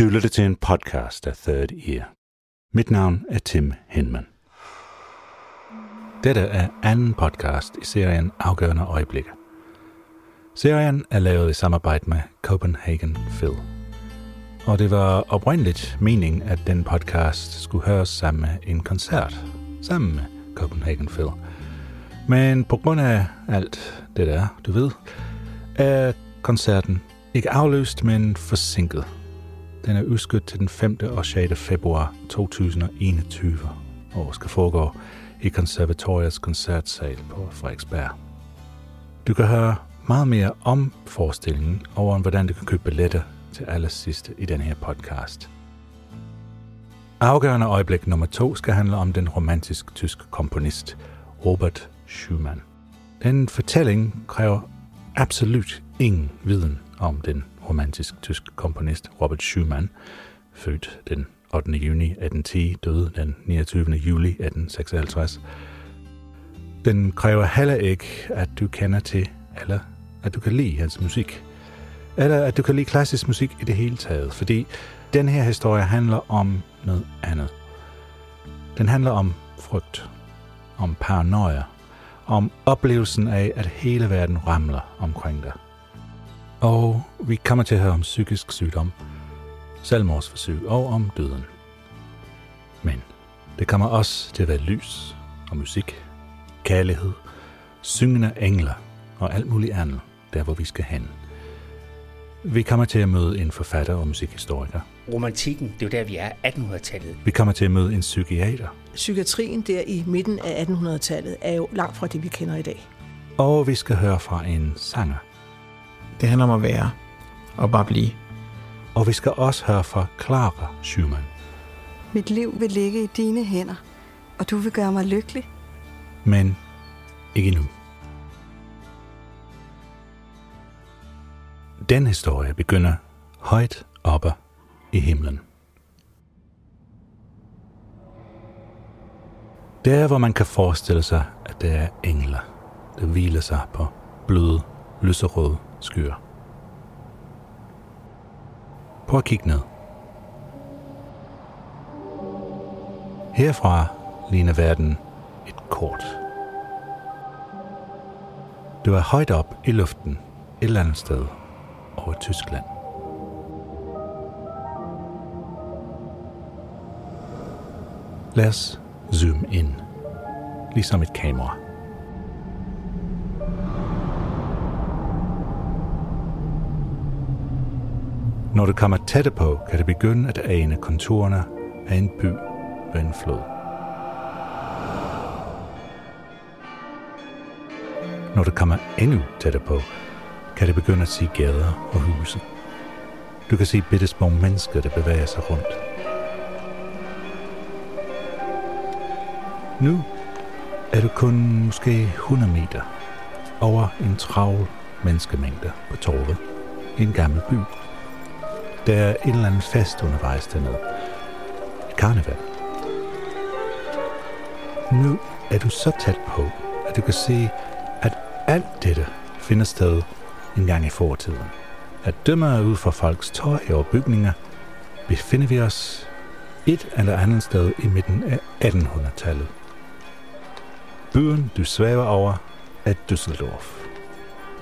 Du lytter til en podcast af Third Ear. Mit navn er Tim Henman. Dette er anden podcast i serien Afgørende Øjeblikke. Serien er lavet i samarbejde med Copenhagen Phil. Og det var oprindeligt meningen, at den podcast skulle høres sammen med en koncert, sammen med Copenhagen Phil. Men på grund af alt det der, du ved, er koncerten ikke afløst, men forsinket – den er udskudt til den 5. og 6. februar 2021 og skal foregå i konservatoriets koncertsal på Frederiksberg. Du kan høre meget mere om forestillingen og om, hvordan du kan købe billetter til allersidste i den her podcast. Afgørende øjeblik nummer to skal handle om den romantisk-tyske komponist Robert Schumann. Den fortælling kræver absolut ingen viden om den romantisk tysk komponist Robert Schumann, født den 8. juni 1810, døde den 29. juli 1856. Den kræver heller ikke, at du kender til, eller at du kan lide hans musik, eller at du kan lide klassisk musik i det hele taget, fordi den her historie handler om noget andet. Den handler om frygt, om paranoia, om oplevelsen af, at hele verden ramler omkring dig. Og vi kommer til at høre om psykisk sygdom, selvmordsforsøg og om døden. Men det kommer også til at være lys og musik, kærlighed, syngende engler og alt muligt andet, der hvor vi skal hen. Vi kommer til at møde en forfatter og musikhistoriker. Romantikken, det er jo der, vi er 1800-tallet. Vi kommer til at møde en psykiater. Psykiatrien der i midten af 1800-tallet er jo langt fra det, vi kender i dag. Og vi skal høre fra en sanger. Det handler om at være og bare blive. Og vi skal også høre fra Clara Schumann. Mit liv vil ligge i dine hænder, og du vil gøre mig lykkelig. Men ikke nu. Den historie begynder højt oppe i himlen. Der, hvor man kan forestille sig, at der er engler, der hviler sig på bløde, lyserøde skyer. Prøv at kigge ned. Herfra ligner verden et kort. Du er højt op i luften et eller andet sted over Tyskland. Lad os zoome ind, ligesom et kamera. Når det kommer tætte på, kan det begynde at ane konturerne af en by ved en flod. Når det kommer endnu tættere på, kan det begynde at se gader og huse. Du kan se bitte små mennesker, der bevæger sig rundt. Nu er du kun måske 100 meter over en travl menneskemængde på torvet i en gammel by. Der er en eller anden fest undervejs dernede. Et karneval. Nu er du så tæt på, at du kan se, at alt dette finder sted en gang i fortiden. At dømme ud fra folks tøj og bygninger, befinder vi os et eller andet sted i midten af 1800-tallet. Byen, du svæver over, er Düsseldorf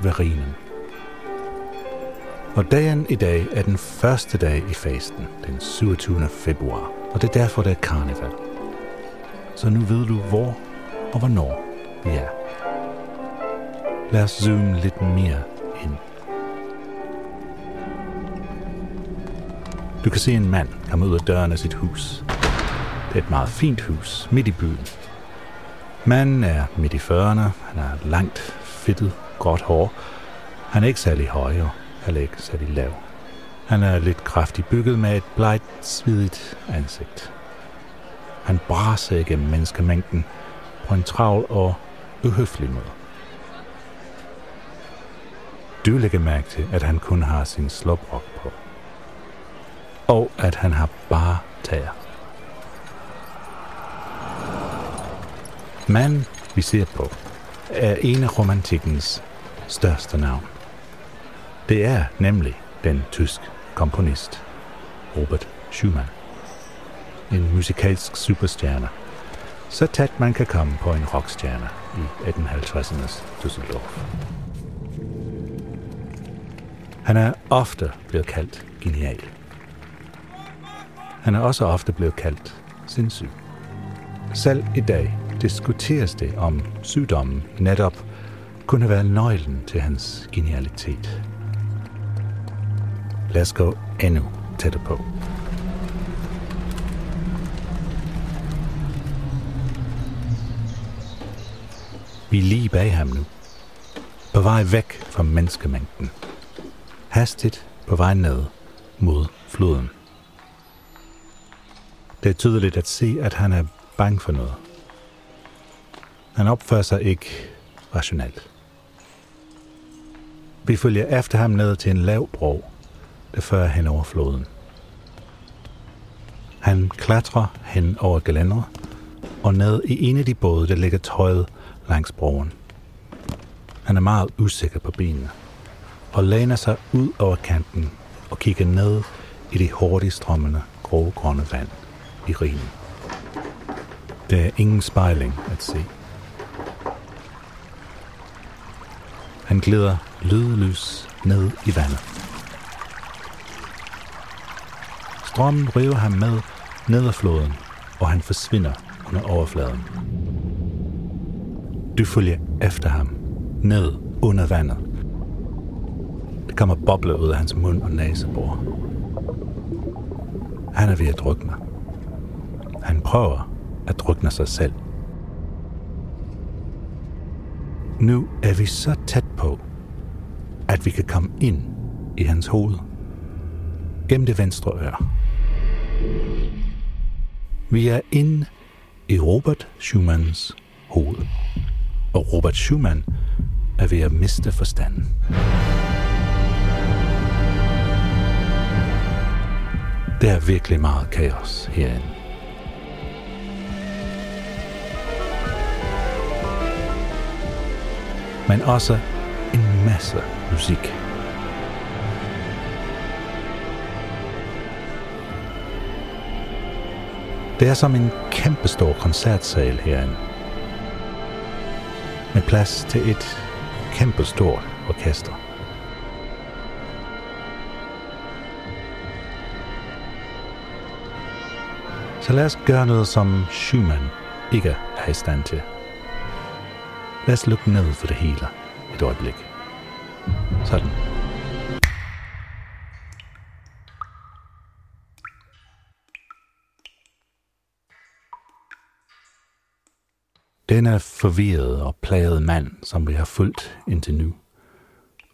ved Rhinen. Og dagen i dag er den første dag i fasten, den 27. februar, og det er derfor, det er karneval. Så nu ved du, hvor og hvornår vi er. Lad os zoome lidt mere ind. Du kan se en mand komme ud af døren af sit hus. Det er et meget fint hus midt i byen. Manden er midt i 40'erne, han har langt, fedtet, gråt hår. Han er ikke særlig høj og Alex er særlig lav. Han er lidt kraftigt bygget med et blegt, svidigt ansigt. Han braser igennem menneskemængden på en travl og uhøflig måde. Du lægger mærke til, at han kun har sin slåbrok på. Og at han har bare tager. Manden, vi ser på, er en af romantikkens største navn. Det er nemlig den tysk komponist Robert Schumann. En musikalsk superstjerne. Så tæt man kan komme på en rockstjerne i 1850'ernes Düsseldorf. Han er ofte blevet kaldt genial. Han er også ofte blevet kaldt sindssyg. Selv i dag diskuteres det, om sygdommen netop kunne være nøglen til hans genialitet. Lad os gå endnu tættere på. Vi er lige bag ham nu. På vej væk fra menneskemængden. Hastigt på vej ned mod floden. Det er tydeligt at se, at han er bange for noget. Han opfører sig ikke rationelt. Vi følger efter ham ned til en lav bro, der fører hen over floden. Han klatrer hen over gelænderet og ned i en af de både, der ligger tøjet langs broen. Han er meget usikker på benene og læner sig ud over kanten og kigger ned i det hurtigt strømmende grå-grønne vand i rigen. Der er ingen spejling at se. Han glider lydløs ned i vandet. Strømmen river ham med ned ad floden, og han forsvinder under overfladen. Du følger efter ham, ned under vandet. Der kommer bobler ud af hans mund og næsebor. Han er ved at drukne. Han prøver at drukne sig selv. Nu er vi så tæt på, at vi kan komme ind i hans hoved. Gennem det venstre øre. Vi er inde i Robert Schumanns hoved. Og Robert Schumann er ved at miste forstanden. Der er virkelig meget kaos herinde. Men også en masse musik. Det er som en kæmpestor koncertsal herinde. Med plads til et kæmpestort orkester. Så lad os gøre noget, som Schumann ikke er i stand til. Lad os lukke ned for det hele et øjeblik. Sådan. Denne forvirrede og plagede mand, som vi har fulgt indtil nu,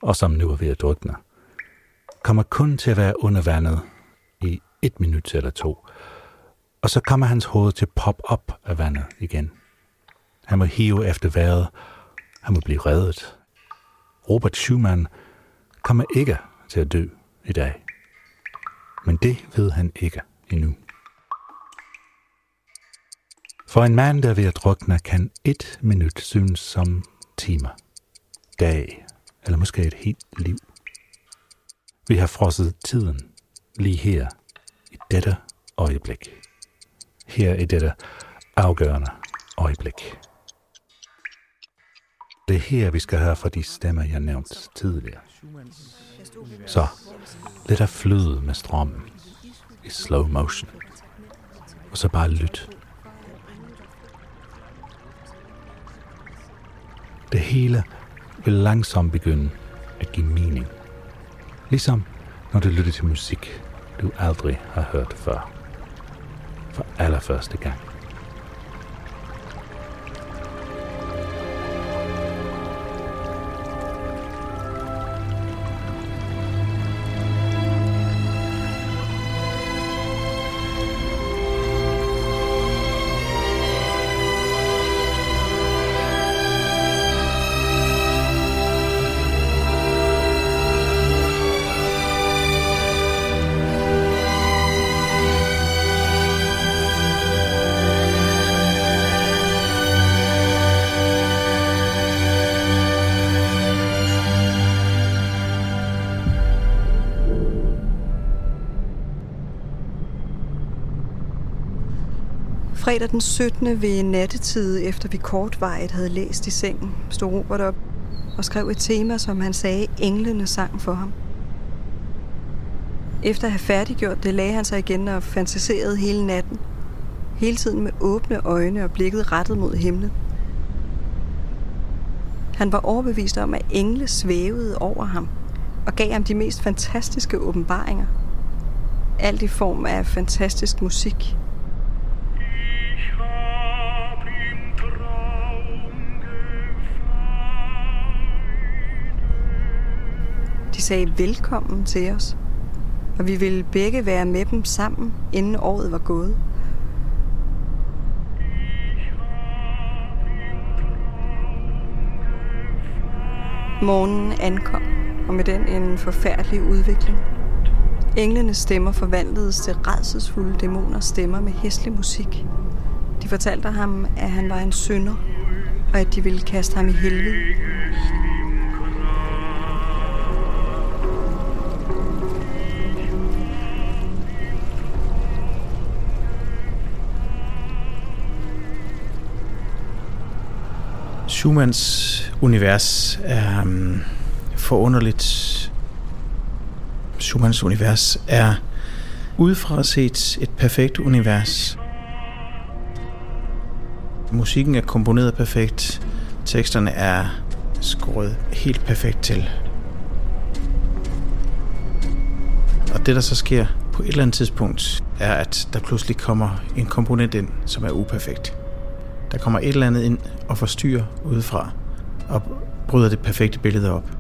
og som nu er ved at drukne, kommer kun til at være under vandet i et minut eller to, og så kommer hans hoved til at pop op af vandet igen. Han må hive efter vejret, han må blive reddet. Robert Schumann kommer ikke til at dø i dag. Men det ved han ikke endnu. For en mand, der er ved at drukne, kan et minut synes som timer, dag eller måske et helt liv. Vi har frosset tiden lige her i dette øjeblik. Her i dette afgørende øjeblik. Det er her, vi skal høre fra de stemmer, jeg nævnte tidligere. Så lad dig flyde med strømmen i slow motion. Og så bare lyt. Det hele vil langsomt begynde at give mening. Ligesom når du lytter til musik, du aldrig har hørt før. For allerførste gang. Fredag den 17. ved nattetid, efter vi kortvejet havde læst i sengen, stod Robert op og skrev et tema, som han sagde, englene sang for ham. Efter at have færdiggjort det, lagde han sig igen og fantaserede hele natten. Hele tiden med åbne øjne og blikket rettet mod himlen. Han var overbevist om, at engle svævede over ham og gav ham de mest fantastiske åbenbaringer. Alt i form af fantastisk musik. Sagde velkommen til os, og vi ville begge være med dem sammen, inden året var gået. Morgenen ankom, og med den en forfærdelig udvikling. Englenes stemmer forvandledes til redselsfulde dæmoners stemmer med hæslig musik. De fortalte ham, at han var en synder, og at de ville kaste ham i helvede. Schumanns univers er um, forunderligt. Schumanns univers er udefra set et perfekt univers. Musikken er komponeret perfekt. Teksterne er skåret helt perfekt til. Og det, der så sker på et eller andet tidspunkt, er, at der pludselig kommer en komponent ind, som er uperfekt. Der kommer et eller andet ind og forstyrrer udefra og bryder det perfekte billede op.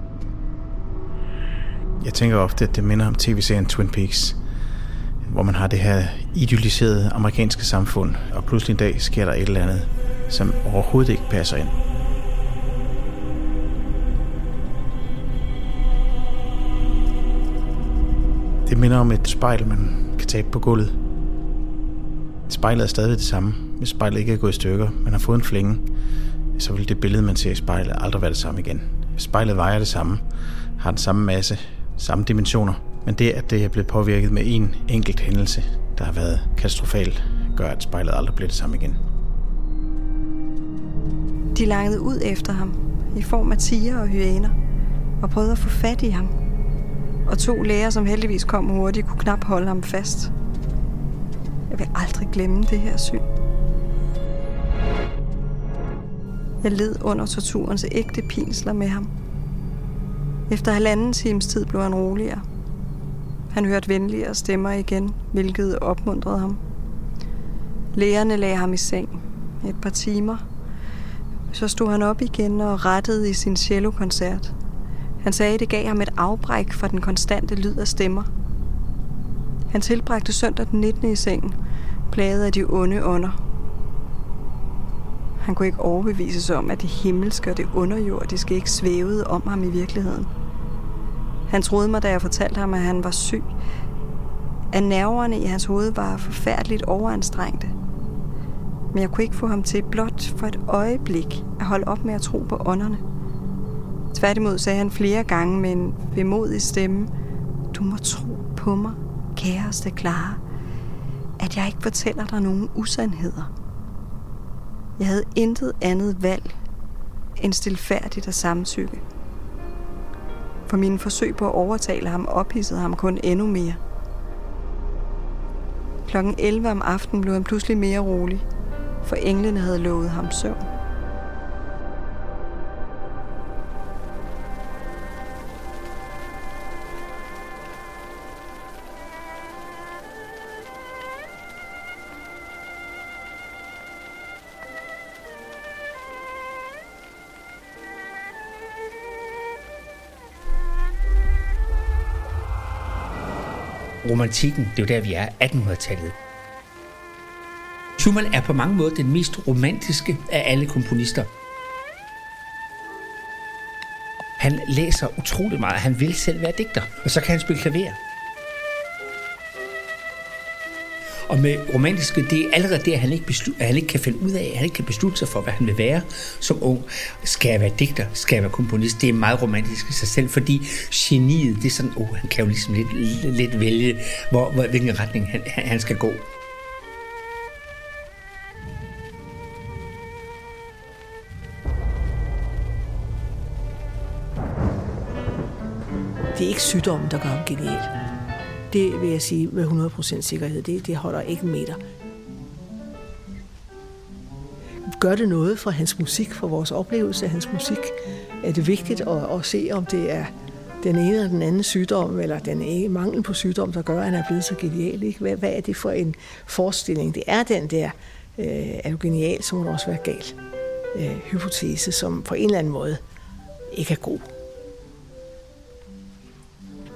Jeg tænker ofte, at det minder om tv-serien Twin Peaks, hvor man har det her idealiserede amerikanske samfund, og pludselig en dag sker der et eller andet, som overhovedet ikke passer ind. Det minder om et spejl, man kan tabe på gulvet. Spejlet er stadig det samme, hvis spejlet ikke er gået i stykker, man har fået en flænge, så vil det billede, man ser i spejlet, aldrig være det samme igen. Hvis spejlet vejer det samme, har den samme masse, samme dimensioner, men det, at det er blevet påvirket med en enkelt hændelse, der har været katastrofal, gør, at spejlet aldrig bliver det samme igen. De langede ud efter ham i form af tiger og hyæner og prøvede at få fat i ham. Og to læger, som heldigvis kom hurtigt, kunne knap holde ham fast. Jeg vil aldrig glemme det her syn. Jeg led under torturens ægte pinsler med ham. Efter halvanden times tid blev han roligere. Han hørte venligere stemmer igen, hvilket opmuntrede ham. Lægerne lagde ham i seng et par timer. Så stod han op igen og rettede i sin cellokoncert. Han sagde, at det gav ham et afbræk fra den konstante lyd af stemmer. Han tilbragte søndag den 19. i sengen, plaget af de onde ånder. Han kunne ikke overbevises om, at det himmelske og det underjordiske ikke svævede om ham i virkeligheden. Han troede mig, da jeg fortalte ham, at han var syg. At nerverne i hans hoved var forfærdeligt overanstrengte. Men jeg kunne ikke få ham til blot for et øjeblik at holde op med at tro på ånderne. Tværtimod sagde han flere gange med en vemodig stemme, Du må tro på mig, kæreste Clara, at jeg ikke fortæller dig nogen usandheder. Jeg havde intet andet valg end stilfærdigt at samtykke. For mine forsøg på at overtale ham ophidsede ham kun endnu mere. Klokken 11 om aftenen blev han pludselig mere rolig, for englene havde lovet ham søvn. Romantikken, det er jo der, vi er, 1800-tallet. Schumann er på mange måder den mest romantiske af alle komponister. Han læser utrolig meget. Han vil selv være digter, og så kan han spille klaver. Og med romantiske, det er allerede der, han ikke, beslu- han ikke kan finde ud af, han ikke kan beslutte sig for, hvad han vil være som ung. Skal jeg være digter? Skal jeg være komponist? Det er meget romantisk i sig selv, fordi geniet, det er sådan, oh, han kan jo ligesom lidt, lidt vælge, hvor, hvor, hvilken retning han, han skal gå. Det er ikke sygdommen, der gør ham genial. Det vil jeg sige med 100% sikkerhed. Det, det holder ikke en meter. Gør det noget for hans musik, for vores oplevelse af hans musik? Er det vigtigt at, at se, om det er den ene eller den anden sygdom, eller den ene mangel på sygdom, der gør, at han er blevet så genial? Ikke? Hvad, hvad er det for en forestilling? Det er den der, øh, er du genial, så må du også være gal. Øh, hypotese, som på en eller anden måde ikke er god.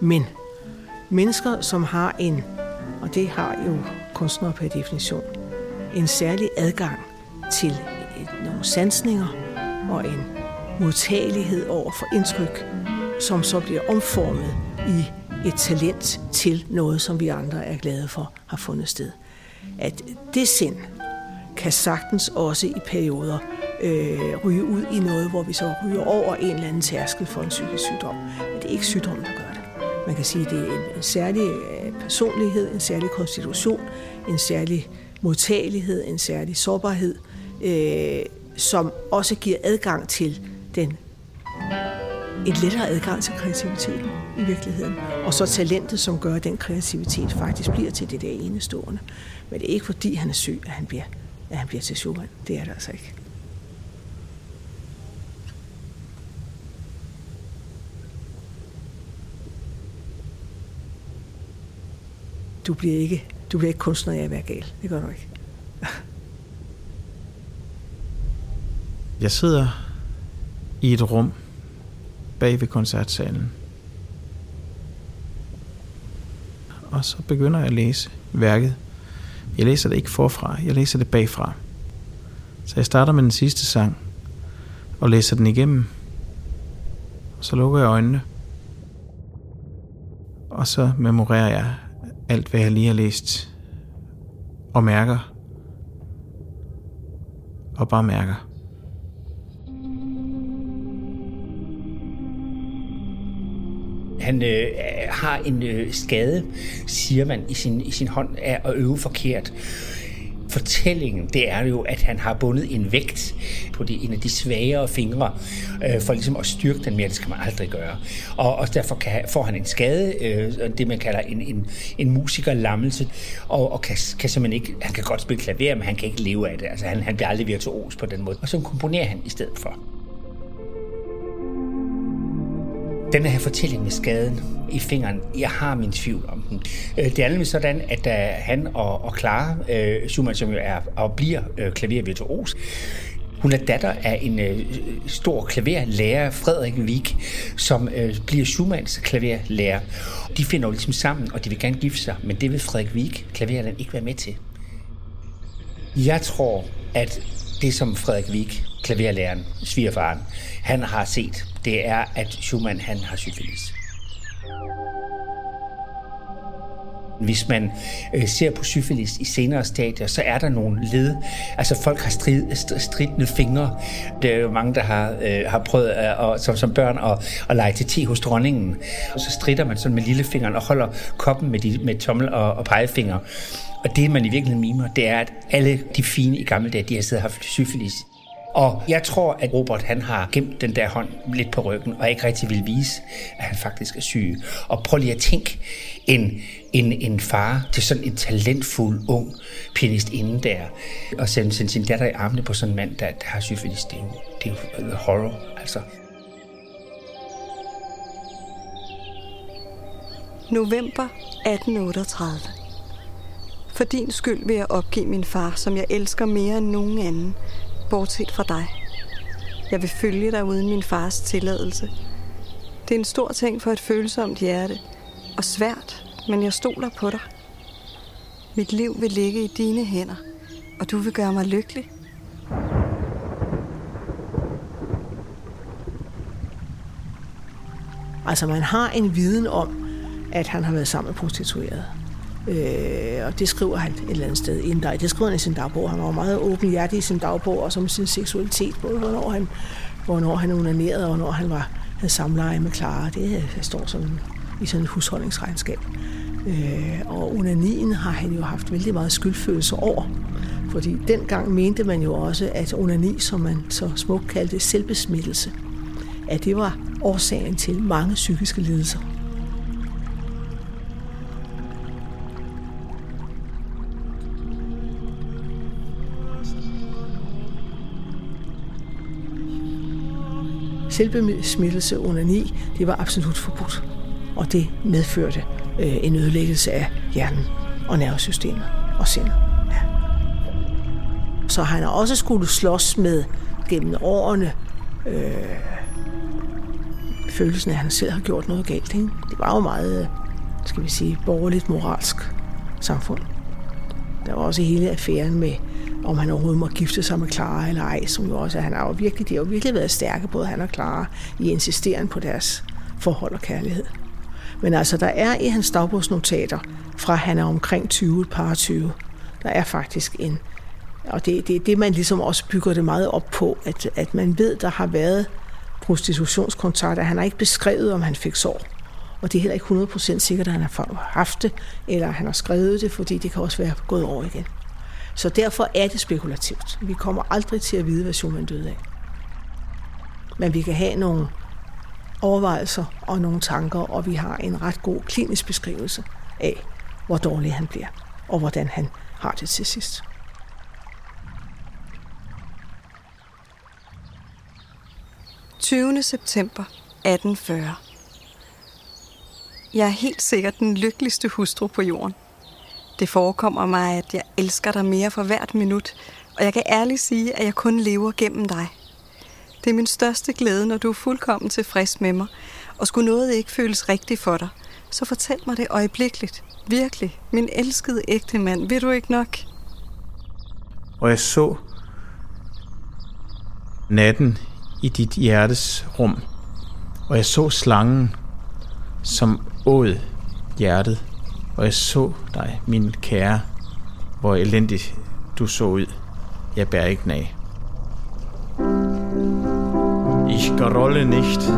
Men mennesker, som har en, og det har jo kunstnere per definition, en særlig adgang til nogle sansninger og en modtagelighed over for indtryk, som så bliver omformet i et talent til noget, som vi andre er glade for har fundet sted. At det sind kan sagtens også i perioder øh, ryge ud i noget, hvor vi så ryger over en eller anden tærskel for en psykisk sygdom. Men det er ikke sygdommen, der gør. Man kan sige, at det er en, særlig øh, personlighed, en særlig konstitution, en særlig modtagelighed, en særlig sårbarhed, øh, som også giver adgang til den et lettere adgang til kreativiteten i virkeligheden. Og så talentet, som gør, at den kreativitet faktisk bliver til det der enestående. Men det er ikke fordi, han er syg, at han bliver, at han bliver til Schumann. Det er det altså ikke. Du bliver ikke, du bliver ikke kunstner af at være gal. Det gør du ikke. Jeg sidder i et rum bag ved koncertsalen. Og så begynder jeg at læse værket. Jeg læser det ikke forfra, jeg læser det bagfra. Så jeg starter med den sidste sang og læser den igennem. Og så lukker jeg øjnene. Og så memorerer jeg alt, hvad jeg lige har læst og mærker. Og bare mærker. Han øh, har en øh, skade, siger man, i sin, i sin hånd af at øve forkert. Fortællingen, det er jo, at han har bundet en vægt på de, en af de svagere fingre, øh, for ligesom at styrke den mere. Det skal man aldrig gøre. Og, og derfor kan, får han en skade, øh, det man kalder en, en, en musikerlammelse, og, og kan, kan simpelthen ikke, han kan godt spille klaver, men han kan ikke leve af det. Altså, han, han bliver aldrig virtuos på den måde. Og så komponerer han i stedet for. Den her fortælling med skaden i fingeren, jeg har min tvivl om den. Øh, det er nemlig sådan, at da han og, og Clara, øh, Schumann, som jo er og bliver øh, klavervirtuos, hun er datter af en øh, stor klaverlærer, Frederik Wieck, som øh, bliver Schumanns klaverlærer. De finder jo ligesom sammen, og de vil gerne gifte sig, men det vil Frederik Wieck, klaverlæreren, ikke være med til. Jeg tror, at det som Frederik Wieck, klaverlæreren, svigerfaren, han har set, det er, at Schumann han har syfilis. Hvis man øh, ser på syfilis i senere stadier, så er der nogle led. Altså folk har strid, stridende fingre. Det er jo mange, der har, øh, har prøvet at, og, som, som børn at, at lege til te hos dronningen. Og så strider man sådan med lillefingeren og holder koppen med, de, med tommel og, og pegefinger. Og det, man i virkeligheden mimer, det er, at alle de fine i gamle dage, de har siddet og haft syfilis og jeg tror, at Robert han har gemt den der hånd lidt på ryggen, og ikke rigtig vil vise, at han faktisk er syg. Og prøv lige at tænke en, en, en far til sådan en talentfuld, ung pianist inden der, og sende, sende sin datter i armene på sådan en mand, der, der har syfilis. Det er jo, det er jo øh, horror, altså. November 1838. For din skyld vil jeg opgive min far, som jeg elsker mere end nogen anden, bortset fra dig. Jeg vil følge dig uden min fars tilladelse. Det er en stor ting for et følsomt hjerte, og svært, men jeg stoler på dig. Mit liv vil ligge i dine hænder, og du vil gøre mig lykkelig. Altså man har en viden om, at han har været sammen med prostituerede. Øh, og det skriver han et eller andet sted i en dag. Det skriver han i sin dagbog. Han var meget åbenhjertig i sin dagbog, og som sin seksualitet, både hvornår han, hvornår han onanerede, og hvornår han var, havde samleje med Clara. Øh, det står sådan i sådan et husholdningsregnskab. Øh, og onanien har han jo haft vældig meget skyldfølelse over. Fordi dengang mente man jo også, at onani, som man så smukt kaldte selvbesmittelse, at det var årsagen til mange psykiske lidelser. Selvbesmittelse under ni, det var absolut forbudt. Og det medførte øh, en ødelæggelse af hjernen og nervesystemet og sindet. Ja. Så han har også skulle slås med gennem årene øh, følelsen af, at han selv har gjort noget galt. Ikke? Det var jo meget, øh, skal vi sige, borgerligt moralsk samfund. Der var også hele affæren med, om han overhovedet må gifte sig med Clara eller ej, som jo også, han har jo virkelig, de har jo virkelig været stærke, både han og Clara, i insisteren på deres forhold og kærlighed. Men altså, der er i hans dagbogsnotater, fra han er omkring 20, et par 20, der er faktisk en, og det er det, det, man ligesom også bygger det meget op på, at, at man ved, der har været prostitutionskontakter. Han har ikke beskrevet, om han fik sår. Og det er heller ikke 100% sikkert, at han har haft det, eller han har skrevet det, fordi det kan også være gået over igen. Så derfor er det spekulativt. Vi kommer aldrig til at vide, hvad Schumann døde af. Men vi kan have nogle overvejelser og nogle tanker, og vi har en ret god klinisk beskrivelse af, hvor dårlig han bliver, og hvordan han har det til sidst. – 20. september 1840. Jeg er helt sikkert den lykkeligste hustru på jorden. Det forekommer mig, at jeg elsker dig mere for hvert minut, og jeg kan ærligt sige, at jeg kun lever gennem dig. Det er min største glæde, når du er fuldkommen tilfreds med mig, og skulle noget ikke føles rigtigt for dig, så fortæl mig det øjeblikkeligt. Virkelig, min elskede ægte mand, vil du ikke nok? Og jeg så natten i dit hjertes rum, og jeg så slangen, som åd hjertet, og jeg så dig, min kære, hvor elendigt du så ud. Jeg bærer ikke af. Ich gerolle nicht.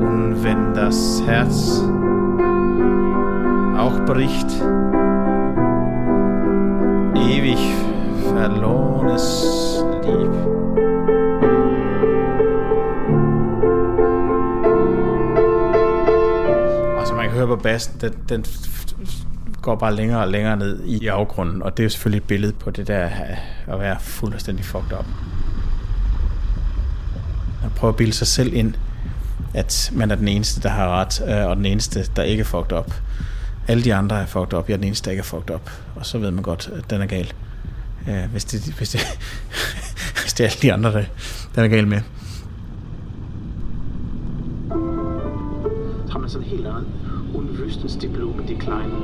Und wenn das Herz auch bricht, ewig verlorenes Lieb. Høre på bassen, den, den går bare længere og længere ned i afgrunden, og det er jo selvfølgelig et billede på det der at være fuldstændig fucked up. Man prøver at bilde sig selv ind, at man er den eneste, der har ret, øh, og den eneste, der ikke er fucked up. Alle de andre er fucked up, jeg er den eneste, der ikke er fucked up. Og så ved man godt, at den er gal. Hvis det, hvis det, hvis det er alle de andre, der den er gal med. Unwüstens die Blumen, die Kleinen,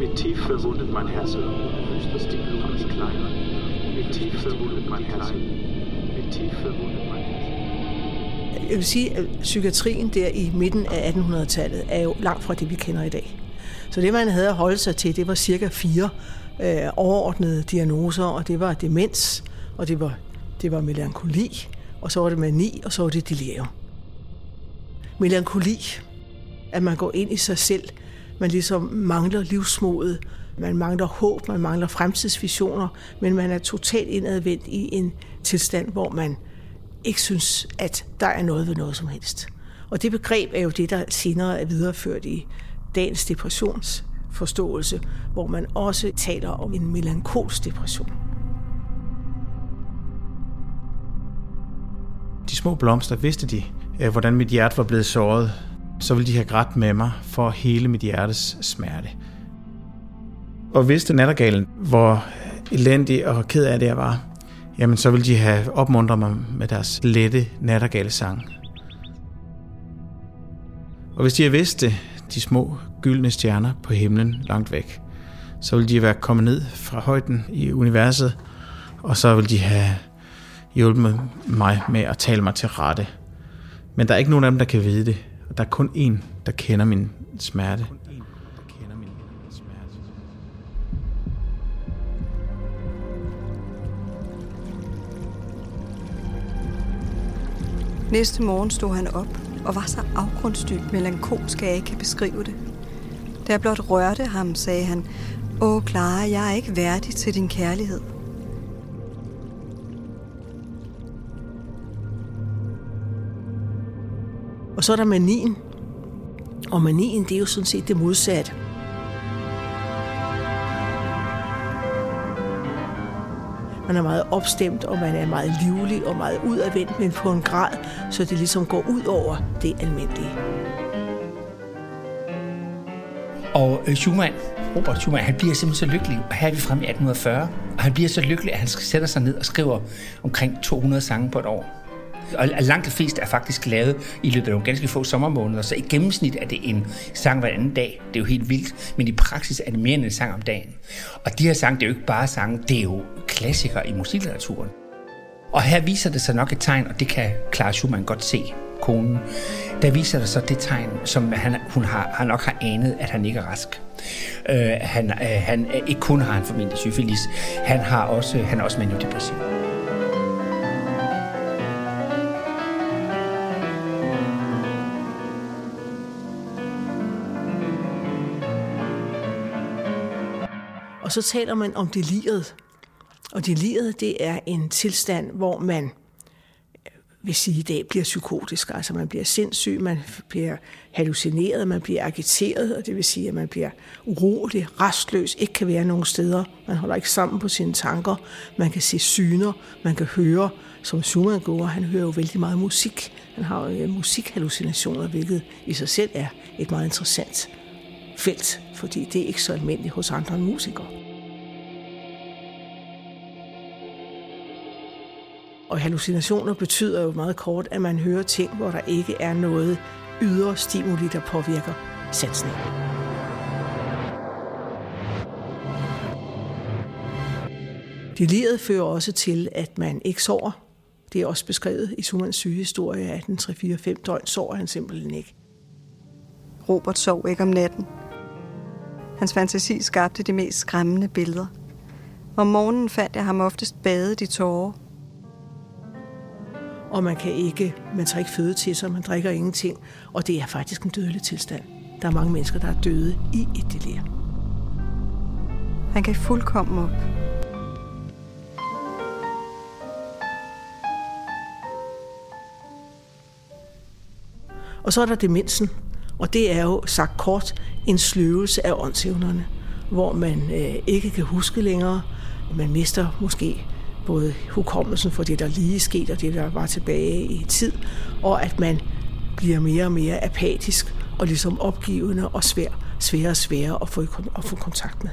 mit tief verwundet mein Herz. Unwüstens die Blumen, die Kleinen, mit tief verwundet mein Herz. Mit tief verwundet mein Herz. Jeg vil sige, at psykiatrien der i midten af 1800-tallet er jo langt fra det, vi kender i dag. Så det, man havde at holde sig til, det var cirka fire øh, overordnede diagnoser, og det var demens, og det var, det var melankoli, og så var det mani, og så var det delirium. Melankoli, at man går ind i sig selv, man ligesom mangler livsmodet, man mangler håb, man mangler fremtidsvisioner, men man er totalt indadvendt i en tilstand, hvor man ikke synes, at der er noget ved noget som helst. Og det begreb er jo det, der senere er videreført i dagens depressionsforståelse, hvor man også taler om en melankolsk depression. De små blomster vidste de, øh, hvordan mit hjerte var blevet såret. Så vil de have grædt med mig for hele mit hjertes smerte. Og vidste nattergalen, hvor elendig og ked af det jeg var, jamen så ville de have opmuntret mig med deres lette nattergalesang. Og hvis de havde vidst det, de små gyldne stjerner på himlen langt væk, så ville de være kommet ned fra højden i universet, og så ville de have hjulpet mig med at tale mig til rette. Men der er ikke nogen af dem, der kan vide det. Der er kun én, der kender min smerte. Næste morgen stod han op og var så afgrundsdybt melankolsk, at jeg ikke kan beskrive det. Da jeg blot rørte ham, sagde han, Åh, Clara, jeg er ikke værdig til din kærlighed. Og så er der manien. Og manien, det er jo sådan set det modsatte. Man er meget opstemt, og man er meget livlig og meget udadvendt, men på en grad, så det ligesom går ud over det almindelige. Og øh, Schumann, Robert Schumann, han bliver simpelthen så lykkelig. Og her er vi fremme i 1840. Og han bliver så lykkelig, at han sætter sig ned og skriver omkring 200 sange på et år. Og langt de fleste er faktisk lavet i løbet af nogle ganske få sommermåneder, så i gennemsnit er det en sang hver anden dag. Det er jo helt vildt, men i praksis er det mere end en sang om dagen. Og de her sange, det er jo ikke bare sange, det er jo klassikere i musiklitteraturen. Og her viser det sig nok et tegn, og det kan Clara Schumann godt se, konen. Der viser der så det tegn, som han, hun har, han nok har anet, at han ikke er rask. Øh, han, øh, han, øh, ikke kun har han formentlig syfilis, han har også, han er også maniodepressiv. Og så taler man om deliret. Og deliret, det er en tilstand, hvor man øh, vil sige, i dag bliver psykotisk. Altså man bliver sindssyg, man bliver hallucineret, man bliver agiteret, og det vil sige, at man bliver urolig, restløs, ikke kan være nogen steder. Man holder ikke sammen på sine tanker. Man kan se syner, man kan høre, som Schumann gjorde. Han hører jo vældig meget musik. Han har jo øh, musikhallucinationer, hvilket i sig selv er et meget interessant felt, fordi det er ikke så almindeligt hos andre musikere. Og hallucinationer betyder jo meget kort, at man hører ting, hvor der ikke er noget ydre stimuli, der påvirker sansningen. Deliriet fører også til, at man ikke sover. Det er også beskrevet i Schumanns sygehistorie, at den 3-4-5 døgn sover han simpelthen ikke. Robert sov ikke om natten. Hans fantasi skabte de mest skræmmende billeder. Om morgenen fandt jeg ham oftest badet i tårer, og man kan ikke, man tager ikke føde til sig, man drikker ingenting, og det er faktisk en dødelig tilstand. Der er mange mennesker, der er døde i et delir. Han kan fuldkommen op. Og så er der demensen, og det er jo sagt kort en sløvelse af åndsevnerne, hvor man øh, ikke kan huske længere. Man mister måske både hukommelsen for det, der lige skete, og det, der var tilbage i tid, og at man bliver mere og mere apatisk og ligesom opgivende og svær, sværere og sværere at få, at få kontakt med.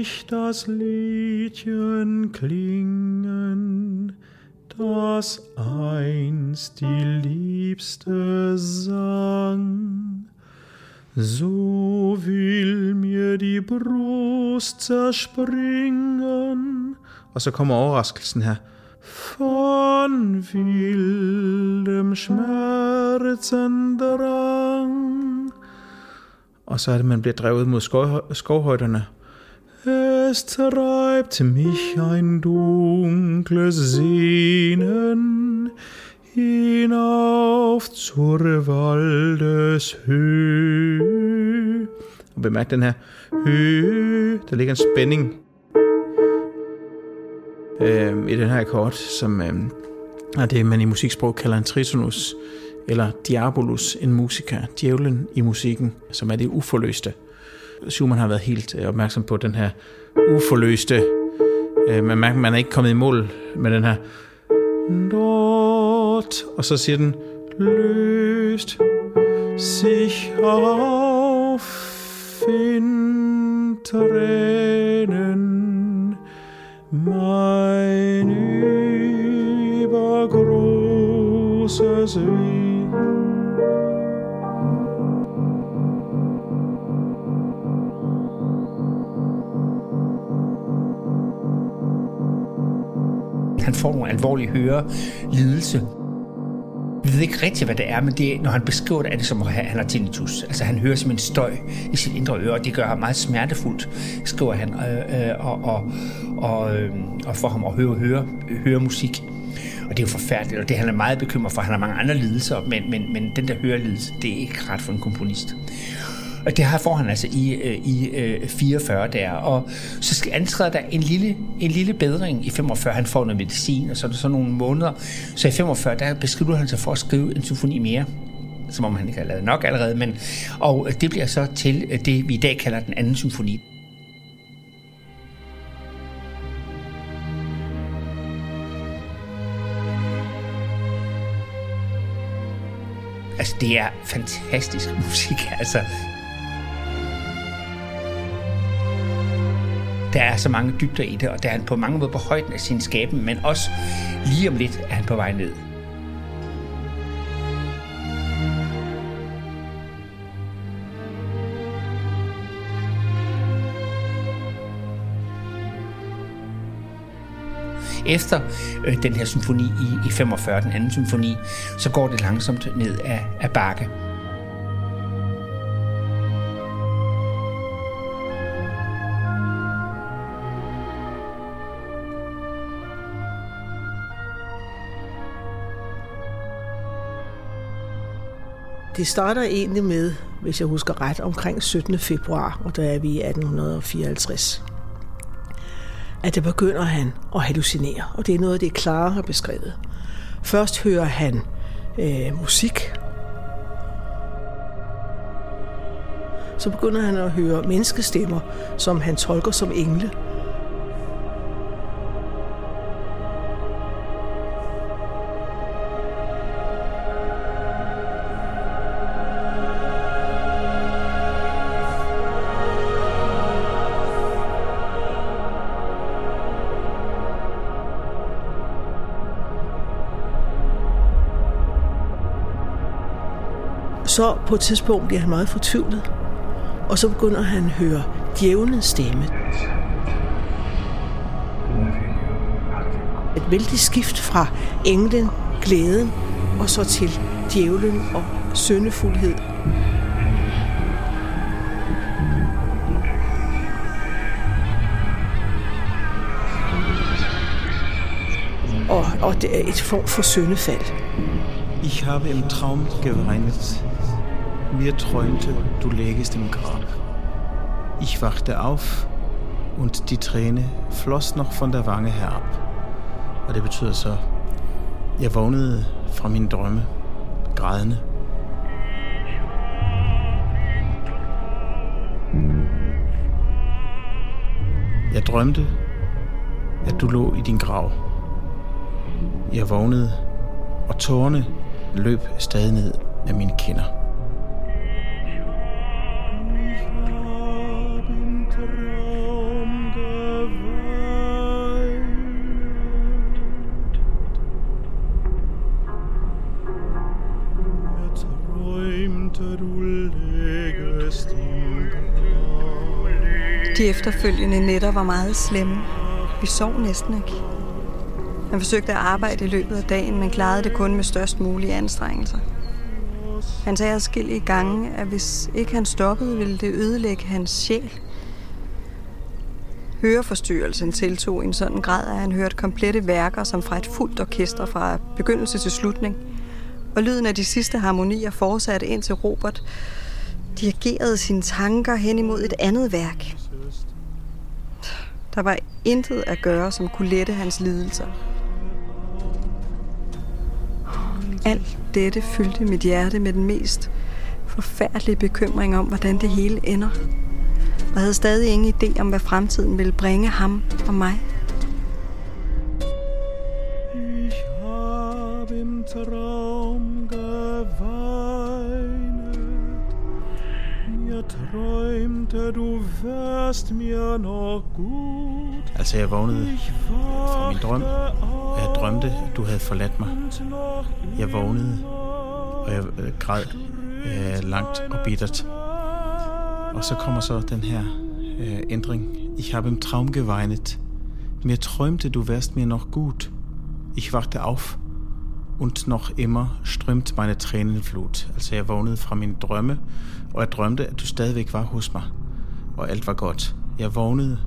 Ich das Liedchen klingen, das einst die Liebste sang. So will mir die Brust zerspringen. Og så kommer overraskelsen her. Von wildem Schmerzendrang. Og så er det, man bliver drevet mod skov, skovhøjderne. Es treibt mich ein dunkles Sehnen hinauf zur Waldeshöhe. Og bemærk den her hø, der ligger en spænding øh, i den her akkord, som øh, er det, man i musiksprog kalder en tritonus, eller diabolus in musica, djævlen i musikken, som er det uforløste. Schumann har været helt øh, opmærksom på den her uforløste, øh, man mærker, man er ikke kommet i mål med den her Not, og så siger den løst sich auf in Tränen mein übergroßes Wien. Får nogle alvorlige hørelidelse. Vi ved ikke rigtigt, hvad det er, men det, når han beskriver det, er det som, at han har tinnitus. Altså han hører som en støj i sit indre øre, og det gør ham meget smertefuldt, skriver han, øh, øh, og, og, og, øh, og får ham at høre, høre, høre musik. Og det er jo forfærdeligt, og det han er meget bekymret for. Han har mange andre lidelser, men, men, men den der hørelidelse, det er ikke ret for en komponist. Og det her får han altså i, øh, i øh, 44 der. Og så skal antræde der en lille, en lille bedring i 45. Han får noget medicin, og så er der så nogle måneder. Så i 45, der beskriver han sig for at skrive en symfoni mere som om han ikke har lavet nok allerede, men, og øh, det bliver så til det, vi i dag kalder den anden symfoni. Altså, det er fantastisk musik, altså. Der er så mange dybder i det, og der er han på mange måder på højden af sin skaben, men også lige om lidt er han på vej ned. efter øh, den her symfoni i, i 45, den anden symfoni, så går det langsomt ned af, af bakke. Det starter egentlig med, hvis jeg husker ret, omkring 17. februar, og der er vi i 1854 at det begynder han at hallucinere, og det er noget, det er klare har beskrevet. Først hører han øh, musik, så begynder han at høre menneskestemmer, som han tolker som engle. Så på et tidspunkt bliver han meget fortvivlet, og så begynder han at høre djævelens stemme. Et vældig skift fra englen, glæden, og så til djævlen og søndefuldhed. Og, og det er et form for søndefald. Ich habe im Traum geweint, Mir träumte, du lägest im Grab. Ich wachte auf und die Träne floss noch von der Wange herab. Og det betyder så, jeg vågnede fra mine drømme, grædende. Jeg drømte, at du lå i din grav. Jeg vågnede, og tårne løb stadig ned af mine kinder. De efterfølgende nætter var meget slemme. Vi sov næsten ikke. Han forsøgte at arbejde i løbet af dagen, men klarede det kun med størst mulige anstrengelser. Han sagde adskillige gange, at hvis ikke han stoppede, ville det ødelægge hans sjæl. Høreforstyrrelsen tiltog i en sådan grad, at han hørte komplette værker som fra et fuldt orkester fra begyndelse til slutning. Og lyden af de sidste harmonier fortsatte ind til Robert dirigerede sine tanker hen imod et andet værk. Der var intet at gøre, som kunne lette hans lidelser. Alt dette fyldte mit hjerte med den mest forfærdelige bekymring om, hvordan det hele ender. Og havde stadig ingen idé om, hvad fremtiden ville bringe ham og mig. Wärst mir noch gut. Altså, jeg vågnede fra min drøm, og jeg drømte, at du havde forladt mig. Jeg vågnede, og jeg øh, græd øh, langt og bittert. Og så kommer så den her äh, ændring. Ich habe im Traum geweinet. Mir träumte, du wärst mir noch gut. Ich wachte auf und noch immer strømt meine Tränenflut. Altså jeg vågnede fra mine drømme, og jeg drømte, at du stadigvæk var hos mig, og alt var godt. Jeg vågnede,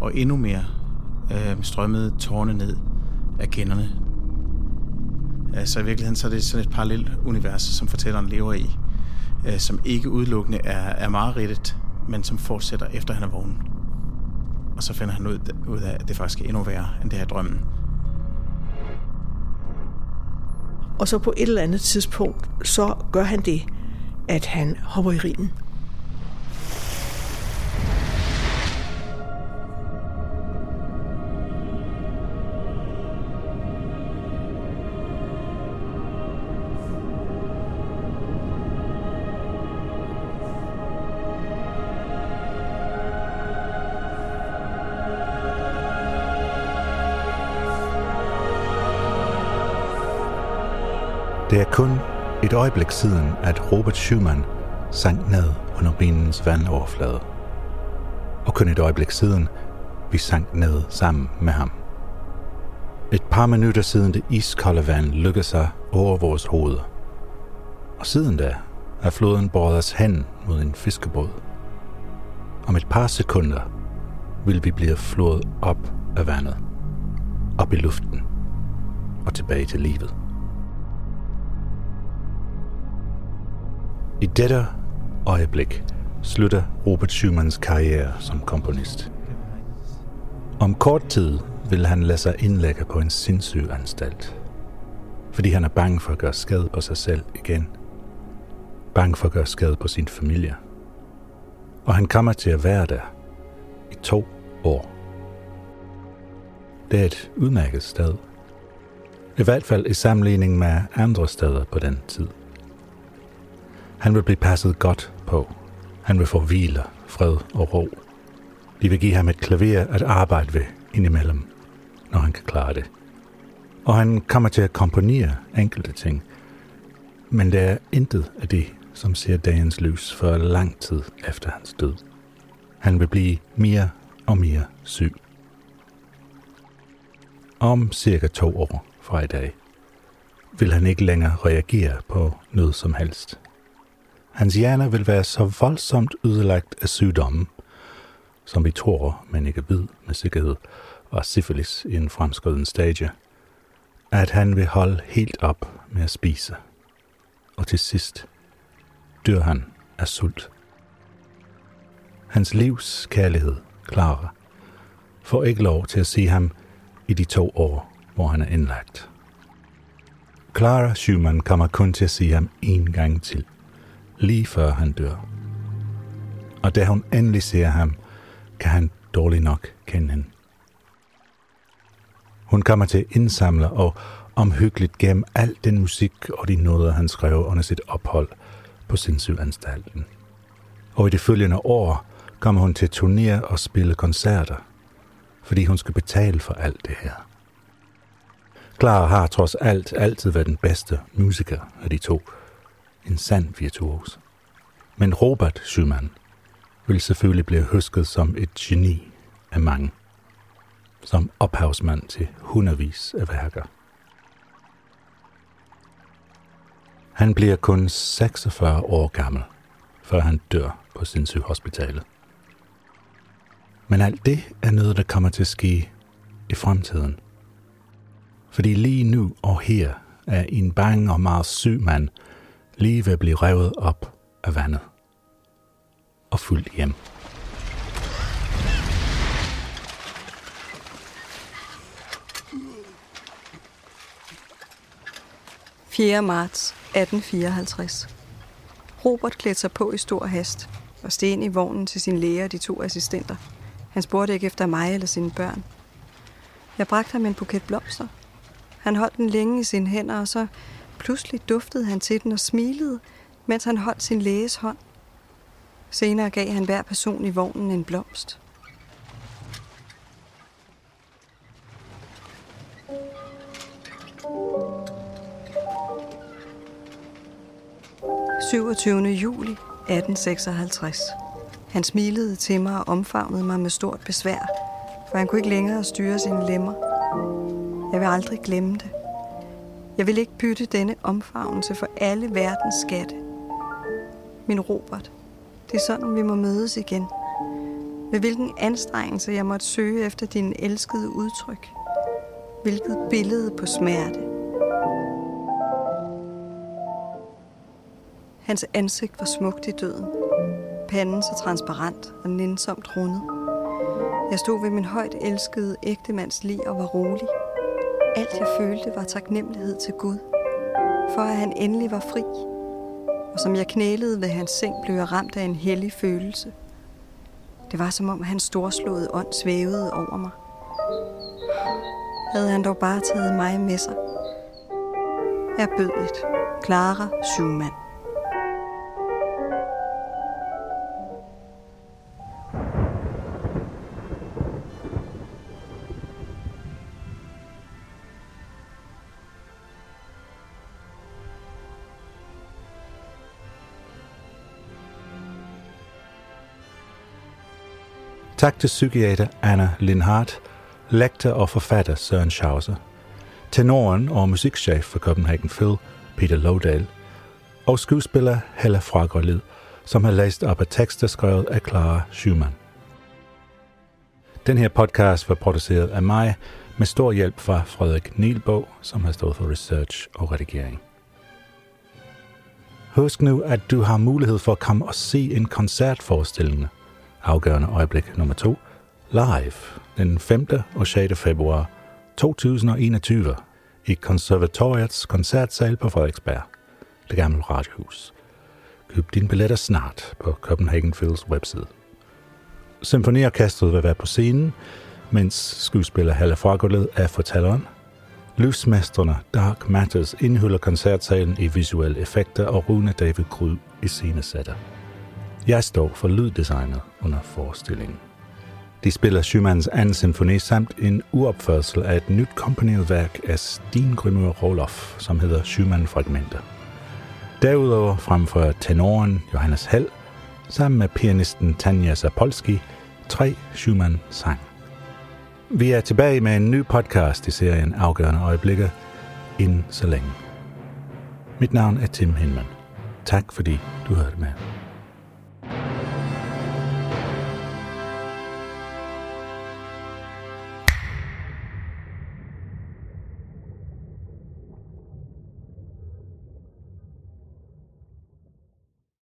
og endnu mere øh, strømmede tårne ned af kinderne. Altså i virkeligheden så er det sådan et parallelt univers, som fortælleren lever i. øh, som ikke udelukkende er, er mareridtet, men som fortsætter efter han er vågen. Og så finder han ud, ud af, at det faktisk er endnu værre end det her drømmen. Og så på et eller andet tidspunkt, så gør han det, at han hopper i rigen. Det er kun et øjeblik siden, at Robert Schumann sank ned under binens vandoverflade. Og kun et øjeblik siden, vi sank ned sammen med ham. Et par minutter siden det iskolde vand lykkede sig over vores hoveder. Og siden da er floden båret os hen mod en fiskebåd. Om et par sekunder vil vi blive flået op af vandet, op i luften og tilbage til livet. I dette øjeblik slutter Robert Schumanns karriere som komponist. Om kort tid vil han lade sig indlægge på en sindssyg anstalt, fordi han er bange for at gøre skade på sig selv igen. Bange for at gøre skade på sin familie. Og han kommer til at være der i to år. Det er et udmærket sted. I hvert fald i sammenligning med andre steder på den tid. Han vil blive passet godt på. Han vil få hvile, fred og ro. De vil give ham et klaver at arbejde ved indimellem, når han kan klare det. Og han kommer til at komponere enkelte ting. Men der er intet af det, som ser dagens lys for lang tid efter hans død. Han vil blive mere og mere syg. Om cirka to år fra i dag vil han ikke længere reagere på noget som helst. Hans hjerne vil være så voldsomt ødelagt af sygdommen, som vi tror, men ikke ved med sikkerhed, var syfilis i en fremskreden stadie, at han vil holde helt op med at spise. Og til sidst dør han af sult. Hans livs kærlighed, Clara, får ikke lov til at se ham i de to år, hvor han er indlagt. Clara Schumann kommer kun til at se ham en gang til – lige før han dør. Og da hun endelig ser ham, kan han dårligt nok kende hende. Hun kommer til at indsamle og omhyggeligt gennem al den musik og de noder, han skrev under sit ophold på sindsyganstalten. Og i det følgende år kommer hun til at turnere og spille koncerter, fordi hun skal betale for alt det her. Clara har trods alt altid været den bedste musiker af de to, en sand virtuos. Men Robert Schumann vil selvfølgelig blive husket som et geni af mange, som ophavsmand til hundredvis af værker. Han bliver kun 46 år gammel, før han dør på sindssygehospitalet. Men alt det er noget, der kommer til at ske i fremtiden. Fordi lige nu og her er en bange og meget syg mand – lige ved at blive revet op af vandet og fyldt hjem. – 4. marts 1854. Robert klædte sig på i stor hast og steg ind i vognen til sin læge og de to assistenter. Han spurgte ikke efter mig eller sine børn. Jeg bragte ham en buket blomster. Han holdt den længe i sine hænder, og så Pludselig duftede han til den og smilede, mens han holdt sin læges hånd. Senere gav han hver person i vognen en blomst. – 27. juli 1856. Han smilede til mig og omfavnede mig med stort besvær, for han kunne ikke længere styre sine lemmer. Jeg vil aldrig glemme det. Jeg vil ikke bytte denne omfavnelse for alle verdens skatte. Min Robert, det er sådan, vi må mødes igen. Med hvilken anstrengelse jeg måtte søge efter din elskede udtryk. Hvilket billede på smerte. Hans ansigt var smukt i døden. Panden så transparent og nænsomt rundet. Jeg stod ved min højt elskede ægtemands lig og var rolig. Alt jeg følte var taknemmelighed til Gud, for at han endelig var fri. Og som jeg knælede ved hans seng, blev jeg ramt af en hellig følelse. Det var som om hans storslåede ånd svævede over mig. Havde han dog bare taget mig med sig. Jeg bød et. Clara Schumann. Tak til psykiater Anna Lindhardt, lektor og forfatter Søren Schauser, tenoren og musikchef for Copenhagen Phil, Peter Lowdale, og skuespiller Hella Fragerlid, som har læst op af tekster skrevet af Clara Schumann. Den her podcast var produceret af mig med stor hjælp fra Frederik Nielbo, som har stået for research og redigering. Husk nu, at du har mulighed for at komme og se en koncertforestilling afgørende øjeblik nummer 2, live den 5. og 6. februar 2021 i Konservatoriets koncertsal på Frederiksberg, det gamle radiohus. Køb dine billetter snart på Copenhagen Phils webside. Symfoniorkestret vil være på scenen, mens skuespiller Halle Fragoled er fortælleren. Lysmesterne Dark Matters indhylder koncertsalen i visuelle effekter, og Rune David Gryd i scenesætter. Jeg står for lyddesignet under forestillingen. De spiller Schumanns anden symfoni samt en uopførsel af et nyt komponeret værk af Grimur Roloff, som hedder Schumann-fragmenter. Derudover fremfører tenoren Johannes Hell sammen med pianisten Tanja Zapolski tre Schumann-sang. Vi er tilbage med en ny podcast i serien Afgørende Øjeblikke inden så længe. Mit navn er Tim Hinman. Tak fordi du hørte med.